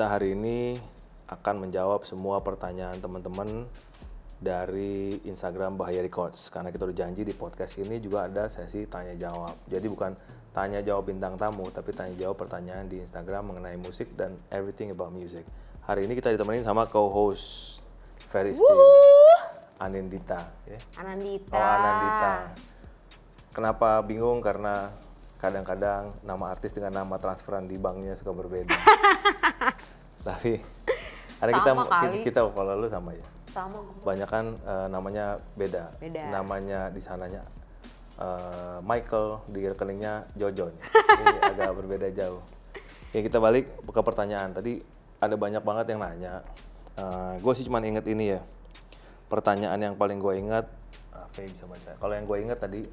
kita hari ini akan menjawab semua pertanyaan teman-teman dari Instagram Bahaya Records karena kita udah janji di podcast ini juga ada sesi tanya jawab. Jadi bukan tanya jawab bintang tamu tapi tanya jawab pertanyaan di Instagram mengenai musik dan everything about music. Hari ini kita ditemenin sama co-host Feristi Anindita ya. Anandita. Oh, Anandita. Kenapa bingung? Karena kadang-kadang nama artis dengan nama transferan di banknya suka berbeda. Tapi ada kita, kali. kita kalau lu sama ya. Sama. Banyak kan eh, namanya beda. Beda. Namanya di sananya eh, Michael, di rekeningnya Jojo. Ini agak berbeda jauh. Ya kita balik ke pertanyaan. Tadi ada banyak banget yang nanya. gue sih cuma inget ini ya. Pertanyaan yang paling gue ingat, ah, Faye bisa baca. Kalau yang gue ingat tadi,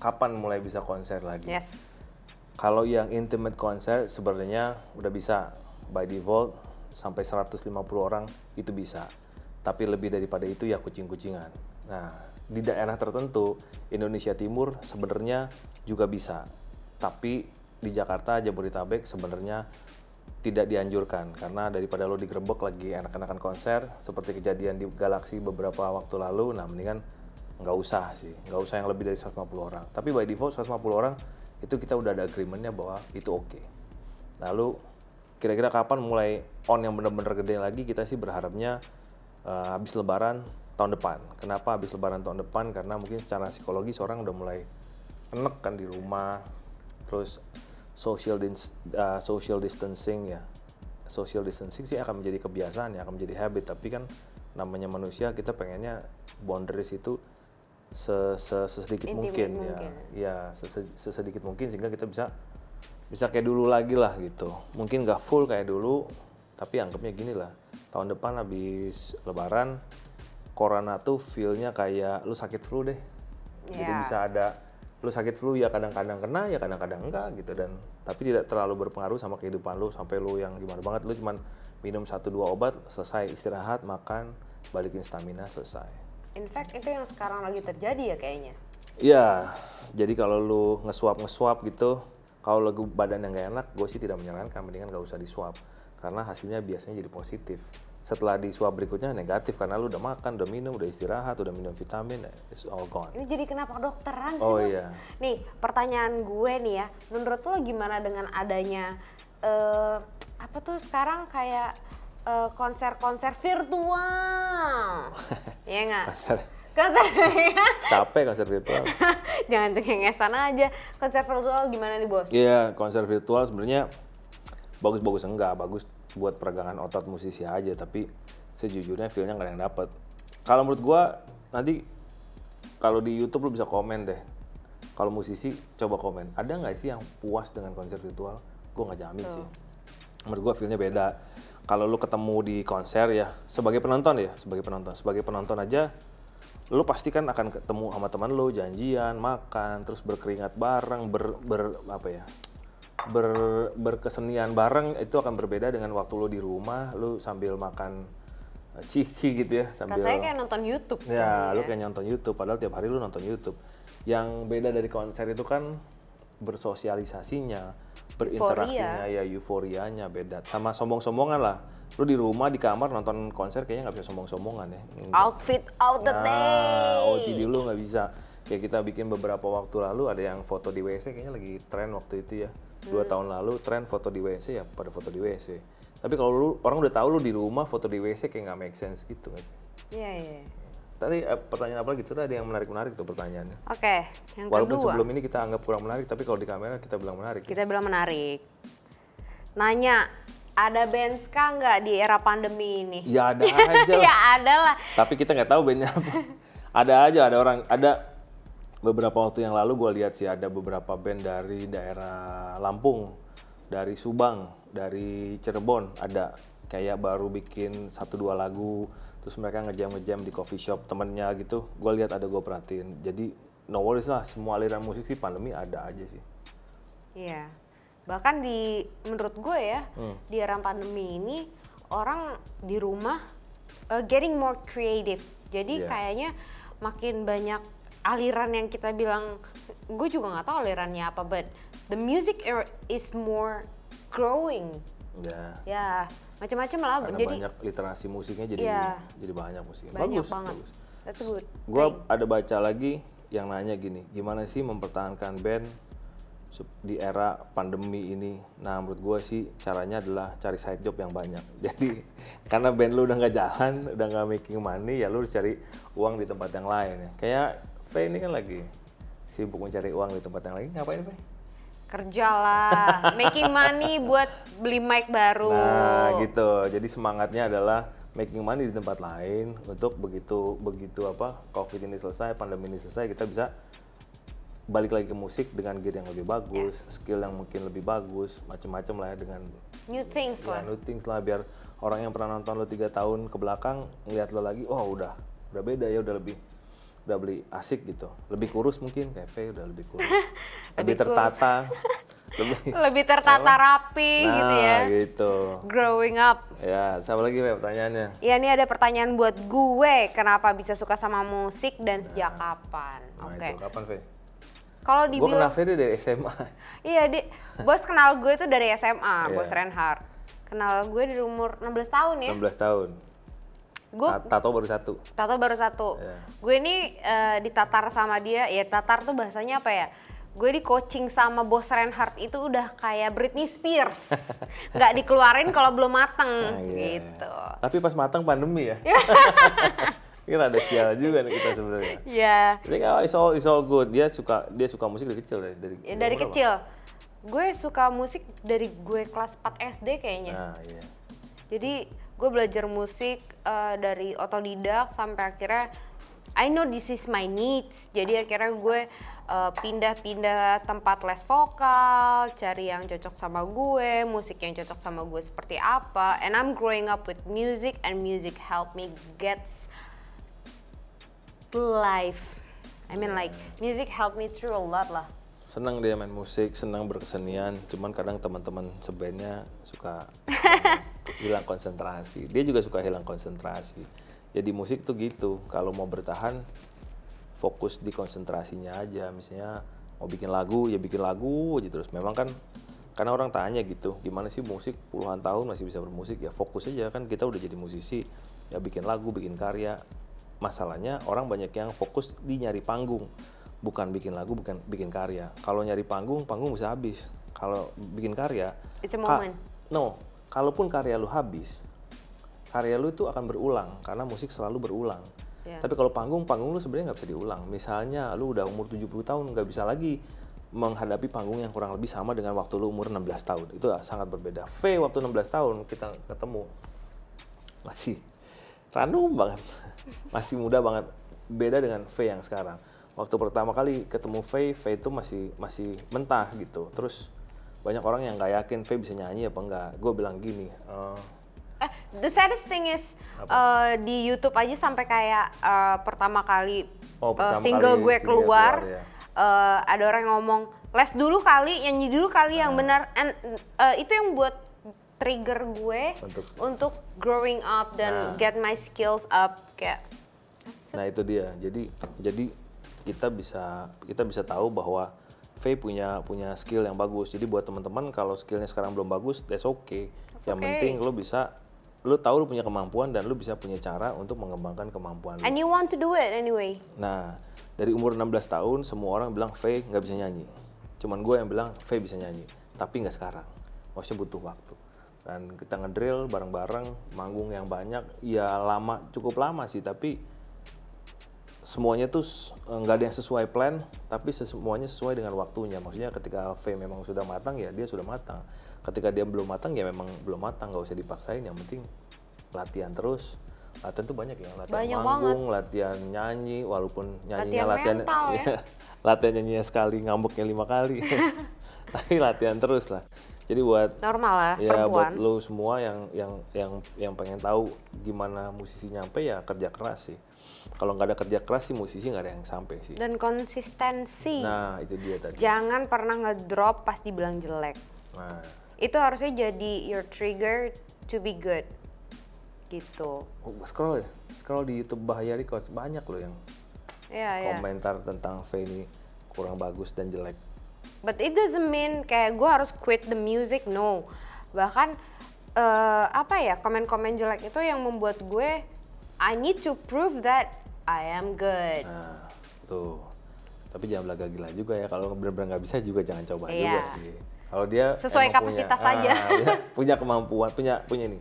kapan mulai bisa konser lagi? Yes. Kalau yang intimate konser sebenarnya udah bisa by default sampai 150 orang itu bisa. Tapi lebih daripada itu ya kucing-kucingan. Nah, di daerah tertentu Indonesia Timur sebenarnya juga bisa. Tapi di Jakarta Jabodetabek sebenarnya tidak dianjurkan karena daripada lo digerebek lagi enak-enakan konser seperti kejadian di Galaxy beberapa waktu lalu, nah mendingan nggak usah sih, nggak usah yang lebih dari 150 orang. Tapi by default 150 orang itu kita udah ada agreementnya bahwa itu oke. Lalu kira-kira kapan mulai on yang bener-bener gede lagi? Kita sih berharapnya eh, habis Lebaran tahun depan. Kenapa habis Lebaran tahun depan? Karena mungkin secara psikologis orang udah mulai enek kan di rumah, terus social dis- uh, social distancing ya social distancing sih akan menjadi kebiasaan ya akan menjadi habit tapi kan namanya manusia kita pengennya boundaries itu se- se- sesedikit Intimate mungkin, mungkin. ya ya sese- sesedikit mungkin sehingga kita bisa bisa kayak dulu lagi lah gitu. Mungkin nggak full kayak dulu tapi anggapnya gini lah. Tahun depan habis lebaran corona tuh feelnya kayak lu sakit flu deh. Jadi Ya. bisa ada lu sakit flu ya kadang-kadang kena ya kadang-kadang enggak gitu. Dan tapi tidak terlalu berpengaruh sama kehidupan lu. Sampai lu yang gimana banget lu cuman minum satu dua obat selesai istirahat makan balikin stamina selesai. In fact itu yang sekarang lagi terjadi ya kayaknya. Iya, jadi kalau lu nge-swab nge-swab gitu, kalau lagu badan yang gak enak, gue sih tidak menyarankan, mendingan gak usah di-swab. Karena hasilnya biasanya jadi positif. Setelah di swab berikutnya negatif karena lu udah makan, udah minum, udah istirahat, udah minum vitamin, it's all gone. Ini jadi kenapa kedokteran sih Oh Bos? iya. Nih pertanyaan gue nih ya, menurut lo gimana dengan adanya eh apa tuh sekarang kayak eh, konser-konser virtual, Iya nggak? Konser, Konser capek konser virtual. jangan cengengesan aja. Konser virtual gimana nih bos? Iya, konser virtual sebenarnya bagus-bagus enggak, bagus buat peregangan otot musisi aja, tapi sejujurnya feel-nya nggak ada yang dapet. Kalau menurut gua nanti kalau di YouTube lu bisa komen deh. Kalau musisi coba komen, ada nggak sih yang puas dengan konser virtual? Gua nggak jamin sih. Menurut gua feel-nya beda. Kalau lu ketemu di konser ya, sebagai penonton ya, sebagai penonton, sebagai penonton aja lu pasti kan akan ketemu sama teman lu janjian makan terus berkeringat bareng ber, ber apa ya ber, berkesenian bareng itu akan berbeda dengan waktu lu di rumah lu sambil makan eh, ciki gitu ya sambil Rasanya kayak nonton YouTube. ya kan, lu kayak nonton YouTube padahal tiap hari lu nonton YouTube. Yang beda dari konser itu kan bersosialisasinya berinteraksinya ya euforianya beda sama sombong-sombongan lah lu di rumah di kamar nonton konser kayaknya nggak bisa sombong-sombongan ya Outfit out the day. Nah, OOTD lu nggak bisa. Kayak kita bikin beberapa waktu lalu ada yang foto di WC kayaknya lagi tren waktu itu ya. Dua tahun lalu tren foto di WC ya pada foto di WC. Tapi kalau lu orang udah tahu lu di rumah foto di WC kayak nggak make sense gitu nggak sih? Iya iya. Tadi eh, pertanyaan apa lagi tuh ada yang menarik-menarik tuh pertanyaannya. Oke, yang Walaupun kedua. sebelum ini kita anggap kurang menarik, tapi kalau di kamera kita bilang menarik. Kita bilang menarik. Nanya, ada band ska nggak di era pandemi ini? Ya ada aja lah. ya ada lah. Tapi kita nggak tahu bandnya apa. ada aja, ada orang, ada beberapa waktu yang lalu gue lihat sih ada beberapa band dari daerah Lampung, dari Subang, dari Cirebon ada kayak baru bikin satu dua lagu, terus mereka ngejam-ngejam di coffee shop temennya gitu. Gue lihat ada gue perhatiin. Jadi no worries lah, semua aliran musik sih pandemi ada aja sih. Iya. Bahkan di menurut gue ya, Hmm. di era pandemi ini orang di rumah uh, getting more creative. Jadi Iya. kayaknya makin banyak aliran yang kita bilang gue juga nggak tahu alirannya apa, but the music is more growing Ya. Ya, macam-macam lah. Karena Jadi banyak literasi musiknya jadi Iya. jadi banyak musiknya. banyak bagus, banget. bagus. That's good. Gua thing. ada baca lagi yang nanya gini, gimana sih mempertahankan band di era pandemi ini? Nah, menurut gua sih caranya adalah cari side job yang banyak. Jadi karena band lu udah nggak jalan, udah nggak making money, ya lu harus cari uang di tempat yang lain ya. Kayak V ini kan lagi sibuk mencari uang di tempat yang lain. Ngapain V? Kerja lah, making money buat beli mic baru. Nah, gitu. Jadi semangatnya adalah making money di tempat lain untuk begitu begitu apa Covid ini selesai, pandemi ini selesai, kita bisa balik lagi ke musik dengan gear yang lebih bagus, skill yang mungkin lebih bagus, macam-macam lah ya dengan New things ya, lah. new things lah biar orang yang pernah nonton lo tiga tahun ke belakang ngeliat lo lagi, oh udah udah beda ya, udah lebih udah beli asik gitu, lebih kurus mungkin kayak V udah lebih kurus, lebih tertata, lebih Lebih tertata rapi nah gitu ya. gitu. Growing up. Ya, siapa lagi Fe, pertanyaannya? Ya ini ada pertanyaan buat gue, kenapa bisa suka sama musik dan sejak kapan? Nah, Oke. itu kapan, Fe? Kalau Gue kenal Fe itu dari SMA. Iya, di bos kenal gue itu dari SMA, Iya. bos Reinhardt. Kenal gue dari umur 16 tahun ya. 16 tahun. Gue Ta- Tato baru satu. tato baru satu. Iya. Gue ini eh, ditatar sama dia, ya tatar tuh bahasanya apa ya? Gue di coaching sama bos Reinhardt itu udah kayak Britney Spears. Nggak dikeluarin kalau belum mateng Nah, iya. gitu. Tapi pas matang pandemi ya. Ini rada sial juga nih kita sebenarnya. Ya, Tapi oh, it's all, it's all good. Dia suka dia suka musik dari kecil dari dari, ya dari kecil. Gue suka musik dari gue kelas 4 SD kayaknya. Nah, iya. Jadi gue belajar musik eh, dari otodidak sampai akhirnya I know this is my needs. Jadi akhirnya gue eh, pindah-pindah tempat les vokal, cari yang cocok sama gue, musik yang cocok sama gue seperti apa. And I'm growing up with music and music help me get life. I mean like music helped me through a lot lah. Senang dia main musik, senang berkesenian. Cuman kadang teman-teman sebandnya suka hilang konsentrasi. Dia juga suka hilang konsentrasi. Jadi musik tuh gitu. Kalau mau bertahan, fokus di konsentrasinya aja. Misalnya mau bikin lagu, ya bikin lagu aja terus. Memang kan karena orang tanya gitu, gimana sih musik puluhan tahun masih bisa bermusik ya fokus aja kan kita udah jadi musisi ya bikin lagu, bikin karya. Masalahnya orang banyak yang fokus di nyari panggung, bukan bikin lagu, bukan bikin karya. Kalau nyari panggung, panggung bisa habis. Kalau bikin karya, ka- moment. no, kalaupun karya lu habis, karya lu itu akan berulang karena musik selalu berulang. Ya. Tapi kalau panggung, panggung lu sebenarnya nggak bisa diulang. Misalnya lu udah umur 70 tahun nggak bisa lagi menghadapi panggung yang kurang lebih sama dengan waktu lu umur 16 tahun. Itu sangat berbeda. V waktu 16 tahun kita ketemu masih random banget. Masih muda banget. Beda dengan V yang sekarang. Waktu pertama kali ketemu V, V itu masih masih mentah gitu. Terus banyak orang yang nggak yakin V bisa nyanyi apa enggak. Gue bilang gini, Eh, the saddest thing is eh, di YouTube aja sampai kayak eh, pertama kali Oh, pertama single kali gue single keluar, keluar, ya. eh, ada orang yang ngomong les dulu kali, nyanyi dulu kali Ah. yang benar. And eh, itu yang buat trigger gue Untuk- untuk growing up dan Nah. get my skills up kayak Nah itu dia. Jadi jadi kita bisa kita bisa tahu bahwa Faye punya punya skill yang bagus. Jadi buat teman-teman kalau skillnya sekarang belum bagus, that's okay. yang okay. penting lo bisa lo tahu lo punya kemampuan dan lo bisa punya cara untuk mengembangkan kemampuan lo. and you want to do it anyway. Nah dari umur 16 tahun semua orang bilang Faye nggak bisa nyanyi. Cuman gue yang bilang Faye bisa nyanyi, tapi nggak sekarang. Maksudnya butuh waktu. Dan kita ngedrill bareng-bareng, manggung yang banyak, ya lama, cukup lama sih, tapi semuanya tuh s- nggak ada yang sesuai plan, tapi semuanya sesuai dengan waktunya. Maksudnya ketika V memang sudah matang, ya dia sudah matang. Ketika dia belum matang, ya memang belum matang, nggak usah dipaksain. Yang penting latihan terus. Latihan tuh banyak ya, latihan Banyak manggung, latihan nyanyi, walaupun nyanyinya Latihan latihan, mental ya. iya, latihan nyanyinya sekali, ngambeknya lima kali. tapi latihan terus lah. Jadi buat Normal lah, ya buat perempuan. lo semua yang yang yang yang pengen tahu gimana musisi nyampe ya kerja keras sih. Kalau nggak ada kerja keras sih musisi nggak ada yang sampai sih. Dan konsistensi. Nah itu dia tadi. Jangan pernah ngedrop pas dibilang jelek. Nah Itu harusnya jadi your trigger to be good. Gitu. oh, scroll ya, scroll di YouTube Bahaya Records banyak loh yang Iya, iya. komentar tentang V ini kurang bagus dan jelek. But it doesn't mean kayak gue harus quit the music, no. bahkan eh, apa ya komen-komen jelek itu yang membuat gue I need to prove that I am good Nah, tuh. Tapi jangan belaga gila juga ya. Kalau benar-benar nggak bisa juga jangan coba Iya. juga sih. Kalau dia Sesuai kapasitas punya, aja. ah, dia punya kemampuan, punya punya ini.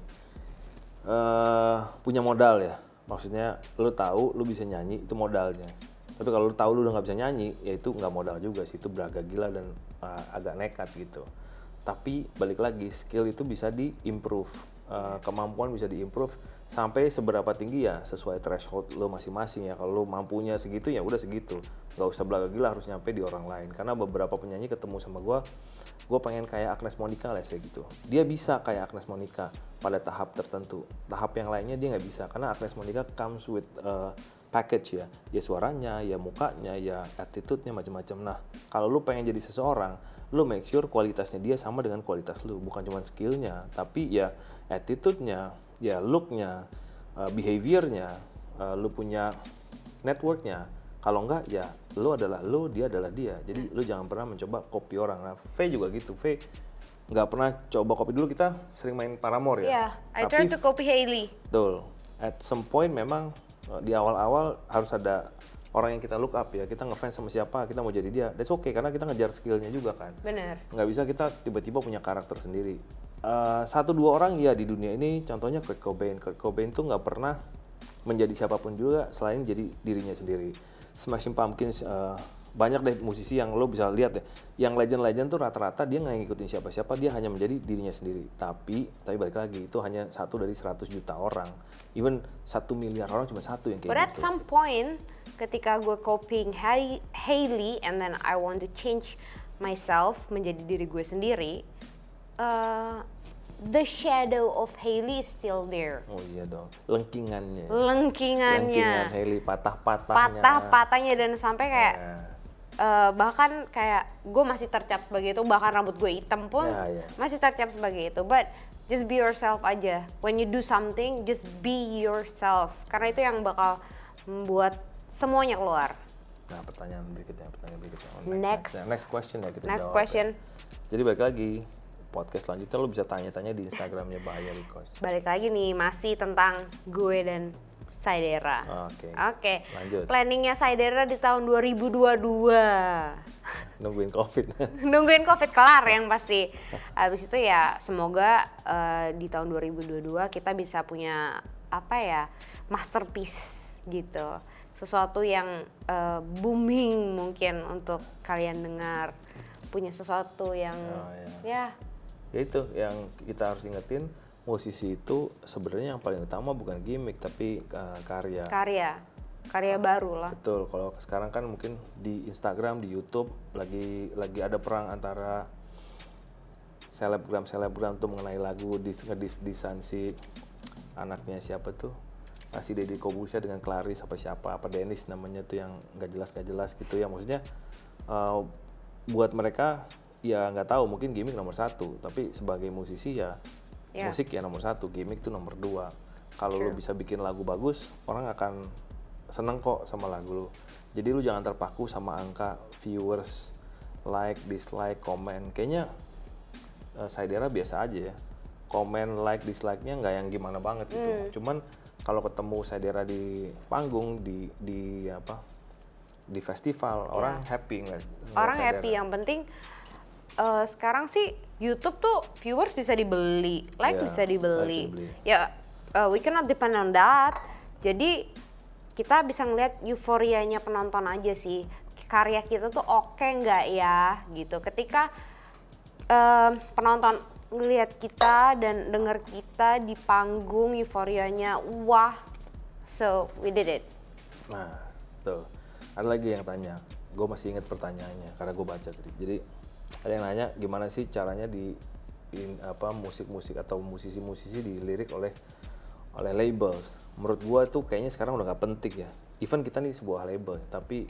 eh punya modal ya. Maksudnya lu tahu lu bisa nyanyi itu modalnya. Tapi kalau lu tahu lu udah nggak bisa nyanyi, ya itu nggak modal juga sih. Itu belaga gila dan ah, agak nekat gitu. Tapi balik lagi skill itu bisa diimprove, Eh, kemampuan bisa diimprove sampai seberapa tinggi ya sesuai threshold lo masing-masing ya. Kalau lo mampunya segitu ya udah segitu, nggak usah belaga gila harus nyampe di orang lain. Karena beberapa penyanyi ketemu sama gua, gue pengen kayak Agnes Monica lah ya gitu. Dia bisa kayak Agnes Monica pada tahap tertentu. Tahap yang lainnya dia nggak bisa karena Agnes Monica comes with uh, package ya, ya suaranya, ya mukanya, ya attitude-nya macam-macam. Nah, kalau lu pengen jadi seseorang, lu make sure kualitasnya dia sama dengan kualitas lu, bukan cuma skillnya, tapi ya attitude-nya, ya look-nya, uh, behavior-nya, uh, lu punya network-nya. Kalau enggak ya lu adalah lu, dia adalah dia. Jadi lu jangan pernah mencoba copy orang. Nah, V juga gitu. V nggak pernah coba copy dulu kita sering main Paramore ya. Yeah, I Tapi try to copy Hailey. Betul. At some point memang uh, di awal-awal harus ada orang yang kita look up ya. Kita ngefans sama siapa, kita mau jadi dia. That's okay karena kita ngejar skillnya juga kan. Bener. Nggak bisa kita tiba-tiba punya karakter sendiri. Uh, satu dua orang ya di dunia ini contohnya Kurt Cobain. Kurt Cobain tuh nggak pernah menjadi siapa pun juga selain jadi dirinya sendiri. Smashing Pumpkins uh, banyak deh musisi yang lo bisa lihat deh. Yang legend-legend tuh rata-rata dia nggak ngikutin siapa-siapa, dia hanya menjadi dirinya sendiri. Tapi, tapi balik lagi itu hanya satu dari 100 juta orang. Even satu miliar orang cuma satu yang kayak But at gitu. some point, ketika gue copying Hai- Hailey and then I want to change myself menjadi diri gue sendiri, uh, the shadow of Hailey is still there. Oh iya dong, lengkingannya. Lengkingannya, Lengkingan Hailey patah-patahnya. patah-patahnya dan sampai kayak Ya. Uh, bahkan kayak gue masih tercap sebagai itu bahkan rambut gue hitam pun Ya, ya. masih tercap sebagai itu but just be yourself aja when you do something just be yourself karena itu yang bakal membuat semuanya keluar Nah, pertanyaan berikutnya, pertanyaan berikutnya. Oh, Next. Next, next question ya kita next jawab question Ya. Jadi balik lagi, podcast selanjutnya lo bisa tanya-tanya di Instagramnya Bahaya Records. balik lagi nih masih tentang gue dan Saidera. Oke. oke. Lanjut. planningnya Saidera di tahun 2022 Nungguin COVID. nungguin covid kelar yang pasti. Habis itu ya semoga eh, di tahun 2022 kita bisa punya apa ya masterpiece gitu. Sesuatu yang eh, booming mungkin untuk kalian dengar. Punya sesuatu yang Oh, ya. Ya itu yang kita harus ingetin, musisi itu sebenarnya yang paling utama bukan gimmick tapi uh, karya. karya. Karya baru lah. Betul, kalau sekarang kan mungkin di Instagram, di YouTube lagi lagi ada perang antara selebgram selebgram tuh mengenai lagu dis disan si anaknya siapa tuh? Si Deddy Kobusya dengan Claris apa siapa apa Dennis namanya tuh yang nggak jelas nggak jelas gitu ya. Maksudnya eh, buat mereka ya nggak tahu mungkin gimmick nomor satu. Tapi sebagai musisi ya Ya. musik ya nomor satu gimmick tuh nomor dua. Kalau lu bisa bikin lagu bagus orang akan seneng kok sama lagu lu. Jadi lu jangan terpaku sama angka viewers like dislike komen. Kayaknya uh, Saidera biasa aja ya. Komen like dislike-nya nggak yang gimana banget gitu. Hmm. cuman kalau ketemu Saidera di panggung di di apa di festival orang happy nggak? Orang happy yang penting eh, sekarang sih YouTube tuh viewers bisa dibeli like Ya, bisa dibeli like dibeli. ya eh, we cannot depend on that jadi kita bisa ngeliat euforianya penonton aja sih karya kita tuh oke nggak ya gitu ketika em, penonton ngelihat kita dan denger kita di panggung euforianya wah so we did it Nah, tuh. Ada lagi yang tanya. Gue masih ingat pertanyaannya karena gue baca tadi. Jadi ada yang nanya gimana sih caranya di in- apa musik-musik atau musisi-musisi dilirik oleh oleh labels. Menurut gue tuh kayaknya sekarang udah nggak penting ya. Even kita nih sebuah label, tapi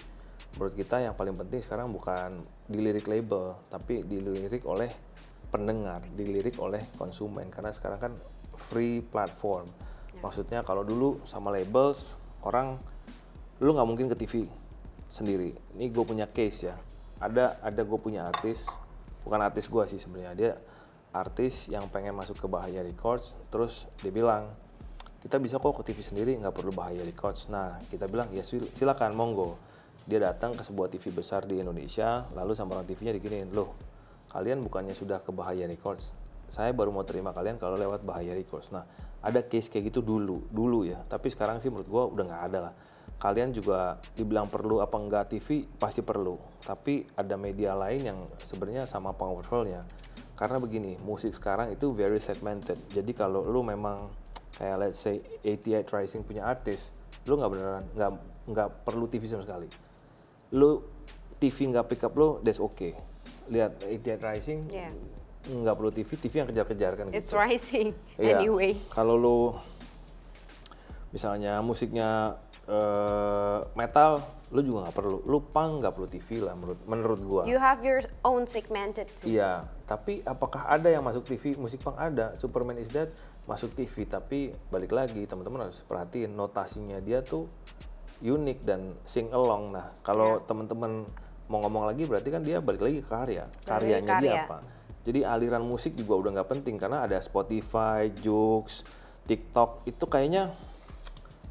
menurut kita yang paling penting sekarang bukan dilirik label, tapi dilirik oleh pendengar, dilirik oleh konsumen. Karena sekarang kan free platform. Maksudnya kalau dulu sama labels orang lu nggak mungkin ke TV sendiri. Ini gue punya case ya. Ada ada gue punya artis, bukan artis gue sih sebenarnya. Dia artis yang pengen masuk ke Bahaya Records, terus dia bilang kita bisa kok ke TV sendiri nggak perlu Bahaya Records. Nah kita bilang ya sil- silakan monggo. Dia datang ke sebuah TV besar di Indonesia, lalu sama orang TV-nya diginiin, loh kalian bukannya sudah ke Bahaya Records, saya baru mau terima kalian kalau lewat Bahaya Records. Nah ada case kayak gitu dulu, dulu ya. Tapi sekarang sih menurut gua udah nggak ada lah. Kalian juga dibilang perlu apa enggak TV pasti perlu. Tapi ada media lain yang sebenarnya sama powerfulnya. Karena begini, musik sekarang itu very segmented. Jadi kalau lu memang kayak let's say 88 Rising punya artis, lu nggak beneran nggak nggak perlu TV sama sekali. Lu TV nggak pick up lu, that's okay. Lihat 88 Rising Yeah. nggak perlu TV, TV yang kejar-kejar kan It's gitu. rising Iya. anyway. Kalau lu misalnya musiknya eh, metal, lu juga nggak perlu. Lu punk nggak perlu TV lah menurut menurut gua. You have your own segmented. too. Iya, tapi apakah ada yang masuk TV? Musik punk ada, Superman is Dead masuk TV, tapi balik lagi teman-teman harus perhatiin notasinya dia tuh unik dan sing along. Nah, kalau Iya. teman-teman mau ngomong lagi berarti kan dia balik lagi ke karya. Karyanya dia karya. apa? Jadi aliran musik juga udah nggak penting karena ada Spotify, Joox, TikTok itu kayaknya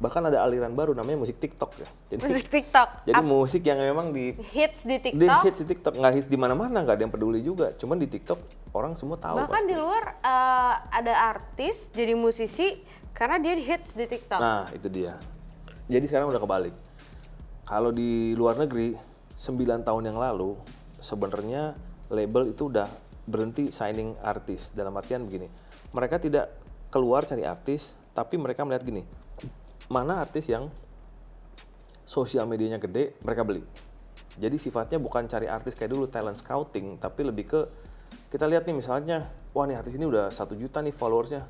bahkan ada aliran baru namanya musik TikTok ya. Jadi Musik TikTok. jadi Ap- musik yang memang di hits di di TikTok. hits di TikTok nggak hits di mana-mana nggak ada yang peduli juga. Cuman di TikTok orang semua tahu Bahkan pasti. di luar eh, ada artis jadi musisi karena dia hits di TikTok. Nah itu dia. Jadi sekarang udah kebalik. Kalau di luar negeri 9 tahun yang lalu sebenarnya label itu udah berhenti signing artis dalam artian begini. Mereka tidak keluar cari artis, tapi mereka melihat gini, mana artis yang sosial medianya gede, mereka beli. Jadi sifatnya bukan cari artis kayak dulu talent scouting, tapi lebih ke kita lihat nih misalnya, wah nih artis ini udah satu juta nih followersnya,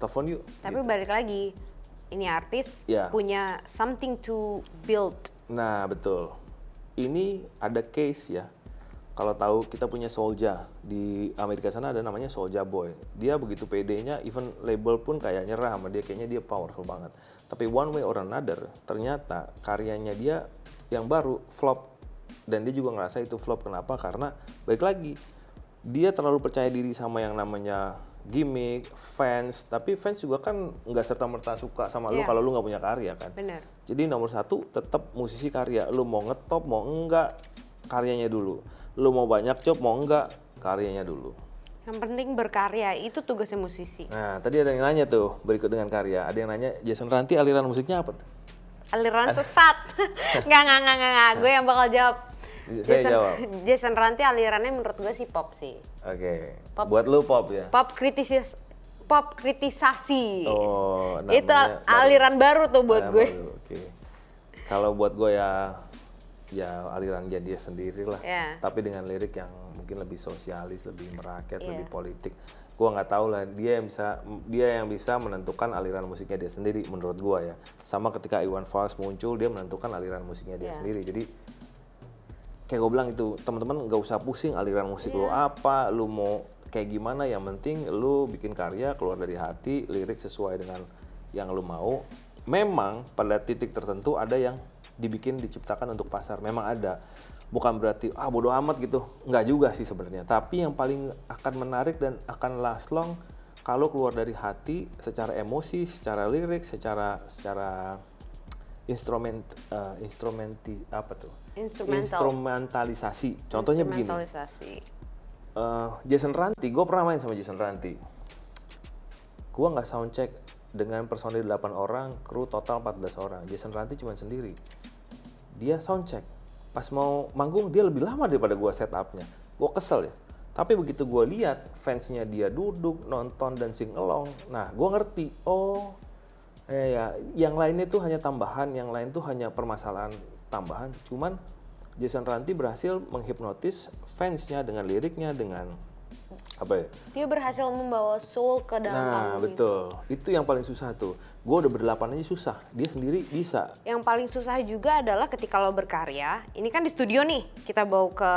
telepon yuk. Tapi balik lagi, ini artis Ya. punya something to build. Nah, betul. Ini ada case ya. Kalau tahu kita punya Soulja di Amerika sana ada namanya Soulja Boy. Dia begitu PD-nya, even label pun kayak nyerah sama dia, kayaknya dia powerful banget. Tapi one way or another, ternyata karyanya dia yang baru flop dan dia juga ngerasa itu flop. Kenapa? Karena baik lagi dia terlalu percaya diri sama yang namanya gimmick, fans. Tapi fans juga kan nggak serta merta suka sama lu Iya. kalau lu nggak punya karya kan. Bener. Jadi nomor satu tetap musisi karya. Lu mau ngetop mau enggak karyanya dulu. Lu mau banyak job mau enggak karyanya dulu. Yang penting berkarya, itu tugasnya musisi. Nah tadi ada yang nanya tuh berikut dengan karya. Ada yang nanya Jason Ranti aliran musiknya apa tuh? Aliran sesat. Nggak, nggak, nggak, nggak, nggak. Gue yang bakal jawab. Saya Jason, jawab. Jason Ranti alirannya menurut gue sih pop sih. Oke. Pop. Buat lu pop ya. Pop kritisis pop kritisasi. Oh, itu namanya baru. aliran baru tuh buat Aliran gue. baru, Oke. Kalau buat gue ya ya aliran dia dia sendiri lah. Ya. Tapi dengan lirik yang mungkin lebih sosialis, lebih merakyat, Iya. lebih politik. Gua nggak tahu lah dia yang bisa dia yang bisa menentukan aliran musiknya dia sendiri menurut gua ya. Sama ketika Iwan Fals muncul dia menentukan aliran musiknya dia Iya. sendiri. Jadi kayak gue bilang itu teman-teman nggak usah pusing aliran musik lu Iya. apa, lu mau kayak gimana yang penting lu bikin karya keluar dari hati, lirik sesuai dengan yang lu mau. Memang pada titik tertentu ada yang dibikin diciptakan untuk pasar, memang ada. Bukan berarti ah bodoh amat gitu, nggak juga sih sebenarnya. Tapi yang paling akan menarik dan akan last long kalau keluar dari hati secara emosi, secara lirik, secara secara instrumen eh, instrumenti apa tuh? Instrumental. Instrumentalisasi. Contohnya begini. Instrumentalisasi. eh, Jason Ranti, gue pernah main sama Jason Ranti. Gue nggak soundcheck dengan personil 8 orang, kru total 14 orang. Jason Ranti cuma sendiri. Dia soundcheck. Pas mau manggung dia lebih lama daripada gue setupnya. Gue kesel ya. Tapi begitu gue lihat fansnya dia duduk, nonton dan sing along. Nah, gue ngerti. Oh, eh, ya, yang lainnya tuh hanya tambahan, yang lain tuh hanya permasalahan tambahan. Cuman Jason Ranti berhasil menghipnotis fansnya dengan liriknya, dengan apa ya? Dia berhasil membawa soul ke dalam Nah, itu. betul. Itu yang paling susah tuh. Gue udah berdelapan aja susah. Dia sendiri bisa. Yang paling susah juga adalah ketika lo berkarya, ini kan di studio nih, kita bawa ke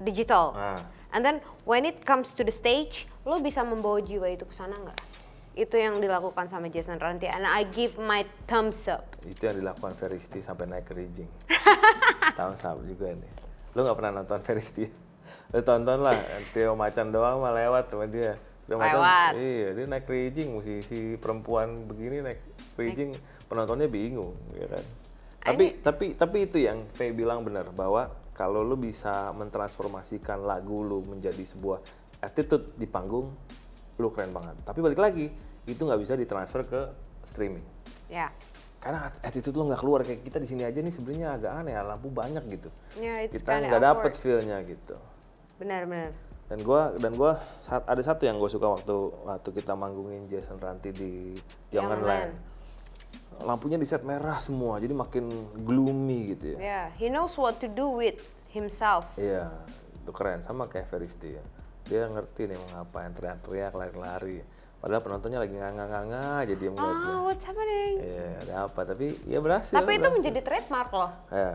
digital. Nah, And then when it comes to the stage, lo bisa membawa jiwa itu ke sana nggak? Itu yang dilakukan sama Jason Ranti, and I give my thumbs up. itu yang dilakukan Veristi sampai naik ke Rijing. Tahu sahabat juga nih. Lu nggak pernah nonton Veristi? Lu tonton lah, Trio Macan doang mah lewat sama dia. Macan, Lewat. iya dia naik rigging, musisi perempuan begini naik rigging, penontonnya bingung, ya kan. Tapi tapi tapi itu yang Faye bilang benar bahwa kalau lu bisa mentransformasikan lagu lu menjadi sebuah attitude di panggung, lu keren banget. Tapi balik lagi, itu nggak bisa ditransfer ke streaming Ya. karena at- attitude lo nggak keluar kayak kita di sini aja nih sebenarnya agak aneh lampu banyak gitu Ya, kita nggak dapet feelnya gitu Benar, benar. dan gua dan gua saat ada satu yang gue suka waktu waktu kita manggungin Jason Ranti di Jangan Land lampunya di set merah semua jadi makin gloomy gitu ya Ya, he knows what to do with himself. iya itu keren sama kayak Feristi ya dia ngerti nih mau ngapain teriak-teriak lari-lari padahal penontonnya lagi nganga-nganga diem ngeliatnya Ah, what's happening? iya ada apa tapi ya berhasil Tapi itu berhasil. menjadi trademark loh. ya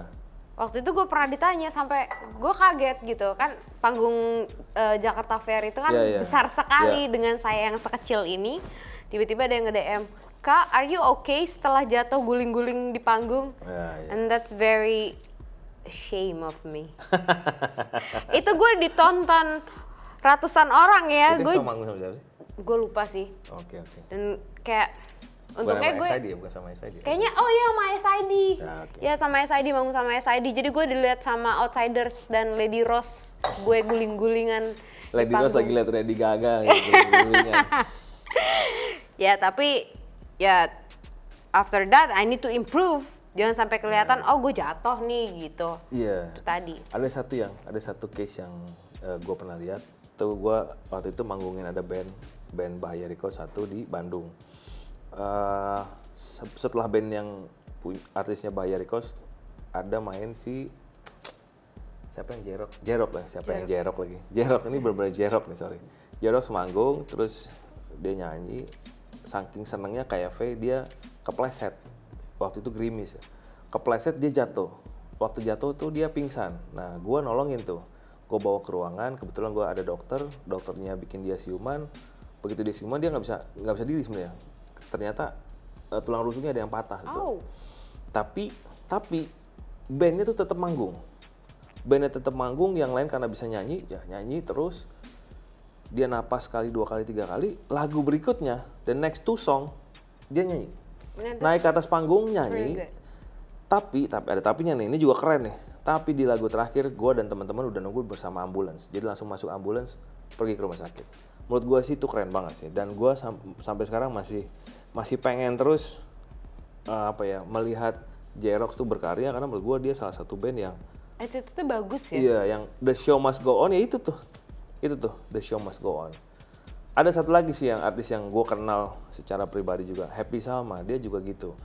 Waktu itu gue pernah ditanya sampai gue kaget gitu kan panggung eh, Jakarta Fair itu kan Iya, iya. besar sekali Iya. dengan saya yang sekecil ini. Tiba-tiba ada yang nge-DM, "Kak, are you okay setelah jatuh guling-guling di panggung?" ya, ya. And that's very shame of me. itu gue ditonton ratusan orang ya, gue gue lupa sih. Oke oke. Dan kayak Untungnya sama gue SID ya, bukan sama SID. ya? Kayaknya oh iya sama SID. Ya, oke. Ya sama SID bangun sama SID. Jadi gue dilihat sama Outsiders dan Lady Rose. Gue guling-gulingan. Lady Rose lagi liat Lady Gaga gitu. guling-gulingan. Ya tapi ya after that I need to improve. Jangan sampai kelihatan oh gue jatuh nih gitu. Iya. Itu tadi. Ada satu yang, ada satu case yang gue pernah lihat. Tuh gue waktu itu manggungin ada band, band Bahaya Record satu di Bandung. Eh, se- setelah band yang artisnya Bahaya Records ada main si siapa yang Jerok? Jerok lah, siapa yang Jerok lagi? Jerok ini bener-bener Jerok nih sorry. Jerok semanggung, terus dia nyanyi, saking senengnya kayak V dia kepleset. Waktu itu gerimis ya. Kepleset dia jatuh. Waktu jatuh tuh dia pingsan. Nah, gua nolongin tuh. Gue bawa ke ruangan, kebetulan gua ada dokter, dokternya bikin dia siuman. Begitu dia siuman dia nggak bisa nggak bisa diri sebenarnya. Ternyata eh, tulang rusuknya ada yang patah. gitu. Oh. tapi tapi bandnya tuh tetap manggung. Bandnya tetap manggung yang lain karena bisa nyanyi ya nyanyi terus. Dia napas sekali dua kali tiga kali lagu berikutnya the next two song dia nyanyi. Naik ke atas panggung nyanyi. Tapi tapi ada tapinya nih ini juga keren nih. Tapi di lagu terakhir gue dan teman-teman udah nunggu bersama ambulans. Jadi langsung masuk ambulans pergi ke rumah sakit menurut gue sih itu keren banget sih. Dan gue sampai sekarang masih masih pengen terus eh, apa ya melihat Jerox tuh berkarya. Karena menurut gue dia salah satu band yang Itu tuh bagus ya. iya yang the show must go on ya itu tuh. Itu tuh the show must go on. Ada satu lagi sih yang artis yang gue kenal secara pribadi juga Happy Salma. Dia juga gitu. Uh,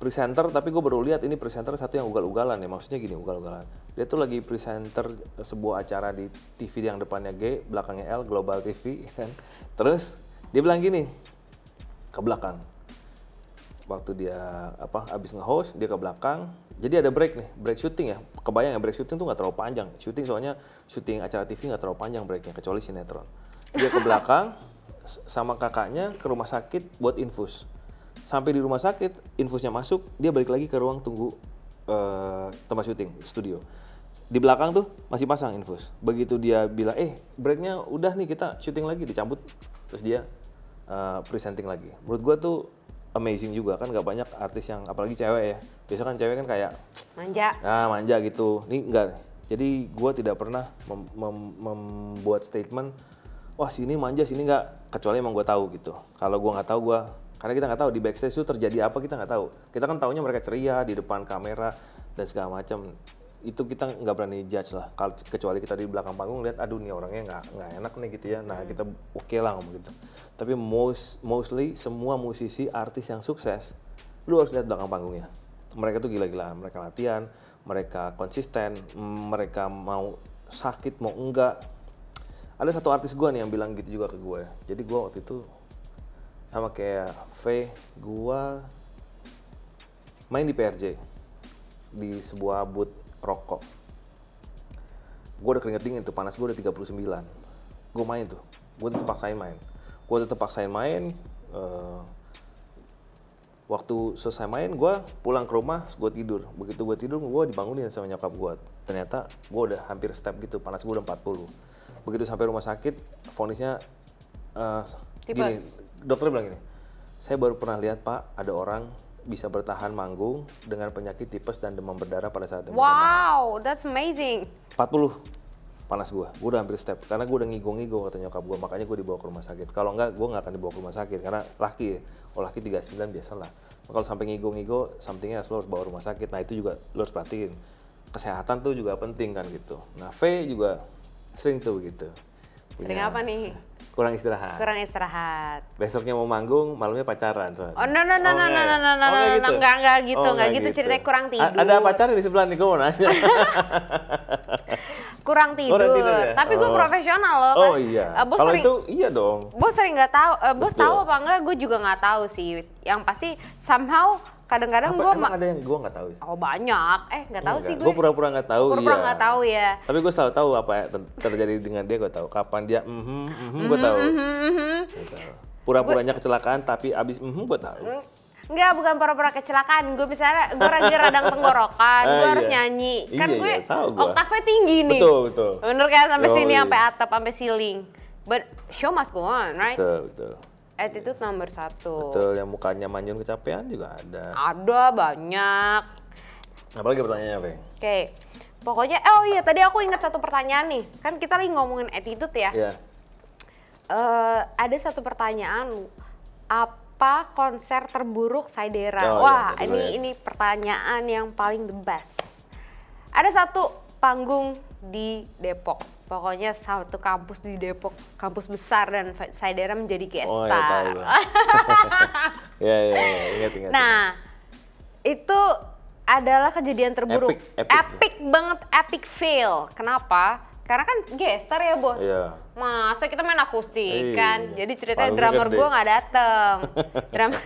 presenter tapi gue baru lihat ini presenter satu yang ugal-ugalan ya. Maksudnya gini ugal-ugalan. Dia tuh lagi presenter sebuah acara di TV yang depannya G belakangnya L Global TV kan? Terus dia bilang gini ke belakang. Waktu dia apa abis nge-host dia ke belakang. Jadi ada break nih break syuting ya. Kebayang ya break syuting tuh nggak terlalu panjang. Syuting soalnya syuting acara TV nggak terlalu panjang breaknya kecuali sinetron. Dia ke belakang sama kakaknya ke rumah sakit buat infus sampai di rumah sakit infusnya masuk dia balik lagi ke ruang tunggu eh, tempat syuting studio. Di belakang tuh masih pasang infus. Begitu dia bilang eh breaknya udah nih kita syuting lagi dicabut terus dia eh, presenting lagi. Menurut gua tuh amazing juga kan nggak banyak artis yang apalagi cewek ya. Biasa kan cewek kan kayak Manja. ah manja gitu. Ini enggak jadi gua tidak pernah mem- mem- membuat statement wah sini manja sini enggak kecuali emang gua tahu gitu. Kalau gua nggak tahu gua karena kita nggak tahu di backstage itu terjadi apa kita nggak tahu. Kita kan taunya mereka ceria di depan kamera dan segala macam. Itu kita nggak berani judge lah kecuali kita di belakang panggung lihat aduh nih orangnya nggak nggak enak nih gitu ya. Nah kita oke lah ngomong gitu. Tapi most mostly semua musisi artis yang sukses lu harus lihat belakang panggungnya. Mereka tuh gila-gilaan mereka latihan mereka konsisten mereka mau sakit mau enggak. Ada satu artis gua nih yang bilang gitu juga ke gue jadi gua waktu itu sama kayak V gua main di PRJ di sebuah booth rokok. Gue udah keringet dingin tuh panas gue udah 39 gue main tuh gue tetep paksain main. Gue tetep paksain main eh, waktu selesai main gue pulang ke rumah gue tidur. Begitu gue tidur gue dibangunin sama nyokap gue ternyata gue udah hampir step gitu panas gue udah 40 begitu sampai rumah sakit vonisnya eh, Tipes. gini dokter bilang gini saya baru pernah lihat pak ada orang bisa bertahan manggung dengan penyakit tipes dan demam berdarah pada saat demam Wow, that's amazing. 40 panas gua, gua udah hampir step karena gua udah ngigo-ngigo kata nyokap gua. Makanya gua dibawa ke rumah sakit. Kalau enggak gua nggak akan dibawa ke rumah sakit karena laki oh laki 39 biasalah. Kalau sampai ngigo-ngigo somethingnya harus lo harus bawa rumah sakit. Nah itu juga lo harus perhatiin. Kesehatan tuh juga penting kan gitu. Nah V juga sering tuh gitu Sering Punya- apa nih? Kurang istirahat Kurang istirahat. besoknya mau manggung malamnya pacaran soalnya. Oh, no, no, no, no, enggak no, ya? no, no, no, Oh, enggak no, gitu? enggak, gitu, Oh, enggak gitu, ceritanya kurang A- tidur. ada pacar di sebelah nih gue mau nanya Kurang tidur. Kurang tidur ya? Tapi gue Oh. profesional loh kan. oh iya bos kalau itu iya dong bos sering nggak tahu, eh, bos tahu apa enggak? Gue juga nggak tahu sih. Yang pasti somehow kadang-kadang gue emang ada yang gue nggak tahu ya? oh banyak, eh nggak tahu sih gue. Gue pura-pura nggak tahu. Pura-pura iya. nggak tahu ya. Tapi gue selalu tahu apa yang ter- terjadi dengan dia. Gue tahu. Kapan dia, mhm, mhm, gue tahu. Mhm. Gua tahu. Pura-puranya kecelakaan, tapi abis, mhm, gue tahu. Enggak, bukan pura-pura kecelakaan. Gue misalnya, gue lagi radang tenggorokan, gue Ah, harus iya. nyanyi. Kan Iya, gue iya, oktavnya tinggi nih. Betul, betul. Bener kan? Sampai sini, sampai atap, sampai ceiling. But show must go on, right? Betul, betul. Attitude nomor satu. Betul, yang mukanya manyun kecapean juga ada. Ada banyak. Apalagi pertanyaannya, Bang? Oke. Pokoknya, oh iya tadi aku ingat satu pertanyaan nih. Kan kita lagi ngomongin attitude ya. Iya. Eh, ada satu pertanyaan. Apa konser terburuk Saidera? Oh, iya, Wah, betul ini ya. ini pertanyaan yang paling the best. Ada satu panggung di Depok. Pokoknya satu kampus di Depok, kampus besar dan Saidera menjadi guest Oh, iya, star. gua. Iya, iya, iya. Ingat, ingat. Nah, itu adalah kejadian terburuk. Epic, epic. Epic banget, epic fail. Kenapa? Karena kan gestar ya bos. Iya. Masa kita main akustik Iya. kan? Jadi ceritanya Panggungnya drummer gua nggak dateng. drummer,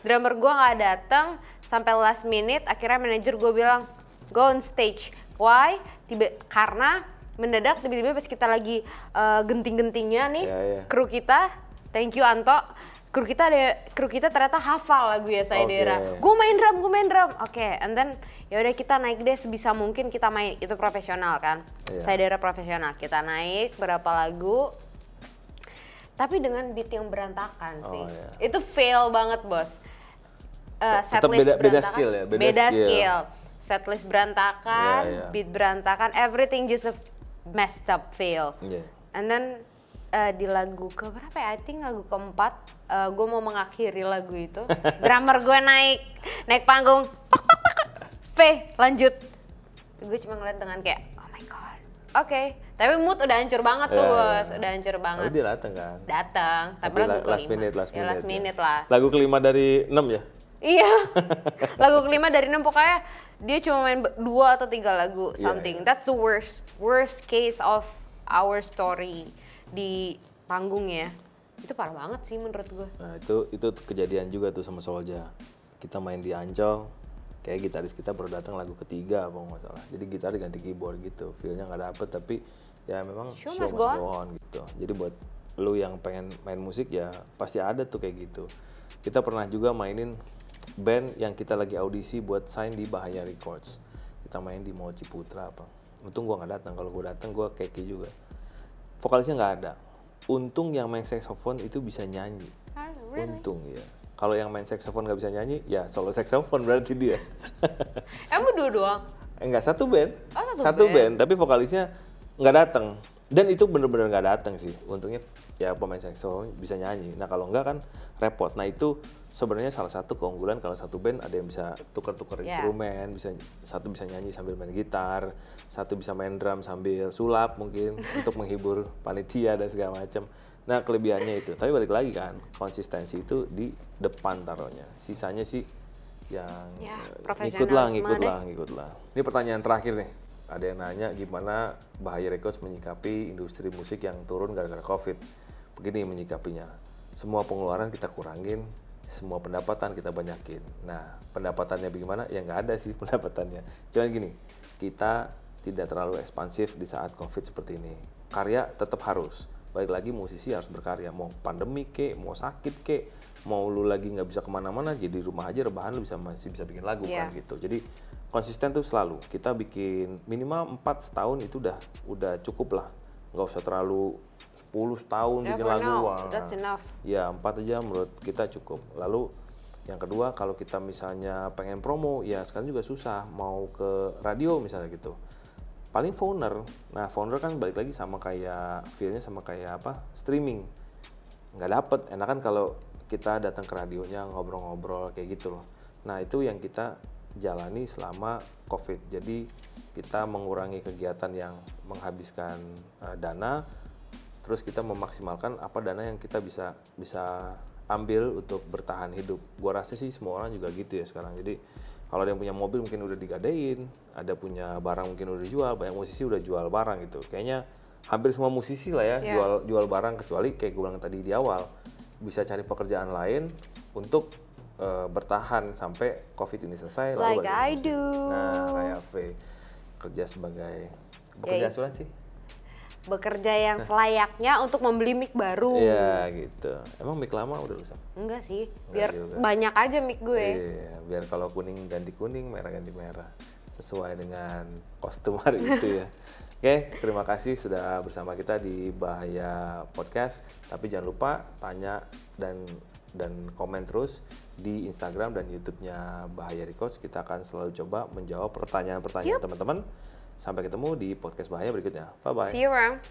drummer gua nggak dateng sampai last minute. Akhirnya manajer gue bilang go on stage. Why? Tiba karena mendadak tiba-tiba pas kita lagi eh, genting-gentingnya nih, Iya, iya. kru kita, thank you Anto, kru kita ada kru kita ternyata hafal lagu ya Saidera. Oke. Gue main drum, gue main drum. Oke, and then ya udah kita naik deh sebisa mungkin kita main itu profesional kan. Iya. Saidera profesional. Kita naik berapa lagu tapi dengan beat yang berantakan Oh, sih. iya. Itu fail banget, Bos. Uh, setlist beda- beda berantakan. skill ya, beda Beda skill. skill. Setlist berantakan, Iya, iya. beat berantakan, everything just a messed up fail. Iya. And then uh, di lagu ke berapa ya? I think lagu keempat, uh, gue mau mengakhiri lagu itu. Drummer gue naik, naik panggung. V, lanjut. Gue cuma ngeliat dengan kayak, oh my god. Oke, tapi mood udah hancur banget tuh, Iya, bos. iya. Udah hancur Tapi banget. dia datang kan. Datang, tapi, Tapi lagu la- last kelima. minute, last Ya, minute. last ya. minute lah. Lagu kelima dari enam ya? Iya, lagu kelima dari enam pokoknya dia cuma main dua atau tiga lagu Iya, something. iya. That's the worst worst case of our story di panggung ya. Itu parah banget sih menurut gue. Nah itu itu kejadian juga tuh sama Solja. Kita main di Ancol, kayak gitaris kita baru datang lagu ketiga apa nggak salah. Jadi gitar diganti keyboard gitu, feelnya nggak dapet tapi ya memang Show show, must go go on gitu. Jadi buat lu yang pengen main musik ya pasti ada tuh kayak gitu. Kita pernah juga mainin band yang kita lagi audisi buat sign di Bahaya Records. Kita main di Mochi Putra apa. Untung gua nggak datang. Kalau gua datang gua keki juga. Vokalisnya nggak ada. Untung yang main saxophone itu bisa nyanyi. Ah, Untung ya. Kalau yang main saxophone nggak bisa nyanyi, ya solo saxophone berarti dia. Emang dua doang. Enggak satu band. Oh, satu band. tapi vokalisnya nggak datang. Dan itu bener-bener nggak datang sih. Untungnya ya pemain saxophone bisa nyanyi. Nah kalau nggak kan repot. Nah itu sebenarnya salah satu keunggulan kalau satu band ada yang bisa tukar-tukar Ya. instrumen, bisa satu bisa nyanyi sambil main gitar, satu bisa main drum sambil sulap mungkin untuk menghibur panitia dan segala macam. Nah kelebihannya itu. Tapi balik lagi kan konsistensi itu di depan taruhnya. Sisanya sih yang Ya, eh, profesional ngikut lah, semua ngikut deh. lah, ngikut lah. Ini pertanyaan terakhir nih. Ada yang nanya gimana Bahaya Records menyikapi industri musik yang turun gara-gara COVID. Begini menyikapinya. Semua pengeluaran kita kurangin, semua pendapatan kita banyakin. Nah, pendapatannya bagaimana? Ya nggak ada sih pendapatannya. Cuman gini, kita tidak terlalu ekspansif di saat COVID seperti ini. Karya tetap harus. Baik lagi musisi harus berkarya. Mau pandemi ke, mau sakit ke, mau lu lagi nggak bisa ke mana-mana jadi di rumah aja rebahan lu bisa masih bisa bikin lagu Iya. kan gitu jadi konsisten tuh selalu kita bikin minimal 4 setahun itu udah udah cukup lah nggak usah terlalu 10 tahun Yeah, bikin lagu wah. that's enough. ya empat aja menurut kita cukup. Lalu yang kedua kalau kita misalnya pengen promo ya sekarang juga susah. Mau ke radio misalnya gitu. Paling phoner. Nah phoner kan balik lagi sama kayak feelnya sama kayak apa? Streaming. Nggak dapet. Enakan kalau kita datang ke radionya ngobrol-ngobrol kayak gitu loh. Nah itu yang kita jalani selama covid. Jadi kita mengurangi kegiatan yang menghabiskan eh, dana terus kita memaksimalkan apa dana yang kita bisa bisa ambil untuk bertahan hidup. Gua rasa sih semua orang juga gitu ya sekarang. Jadi kalau ada yang punya mobil mungkin udah digadein ada punya barang mungkin udah dijual banyak musisi udah jual barang gitu. Kayaknya hampir semua musisi lah ya Iya. jual jual barang kecuali kayak gue bilang tadi di awal bisa cari pekerjaan lain untuk eh, bertahan sampai covid ini selesai Like balik I do. nah kayak V kerja sebagai pekerja asuransi Bekerja yang selayaknya untuk membeli mic baru. Iya gitu. Emang mic lama udah rusak? Enggak sih, Enggak biar juga. banyak aja mic gue. Iya, biar kalau kuning ganti kuning, merah ganti merah. Sesuai dengan kostum hari itu ya. Oke, terima kasih sudah bersama kita di Bahaya Podcast. Tapi jangan lupa tanya dan dan komen terus di Instagram dan YouTube-nya Bahaya Records. Kita akan selalu coba menjawab pertanyaan-pertanyaan teman-teman. Sampai ketemu di podcast Bahaya berikutnya. Bye bye. See you around.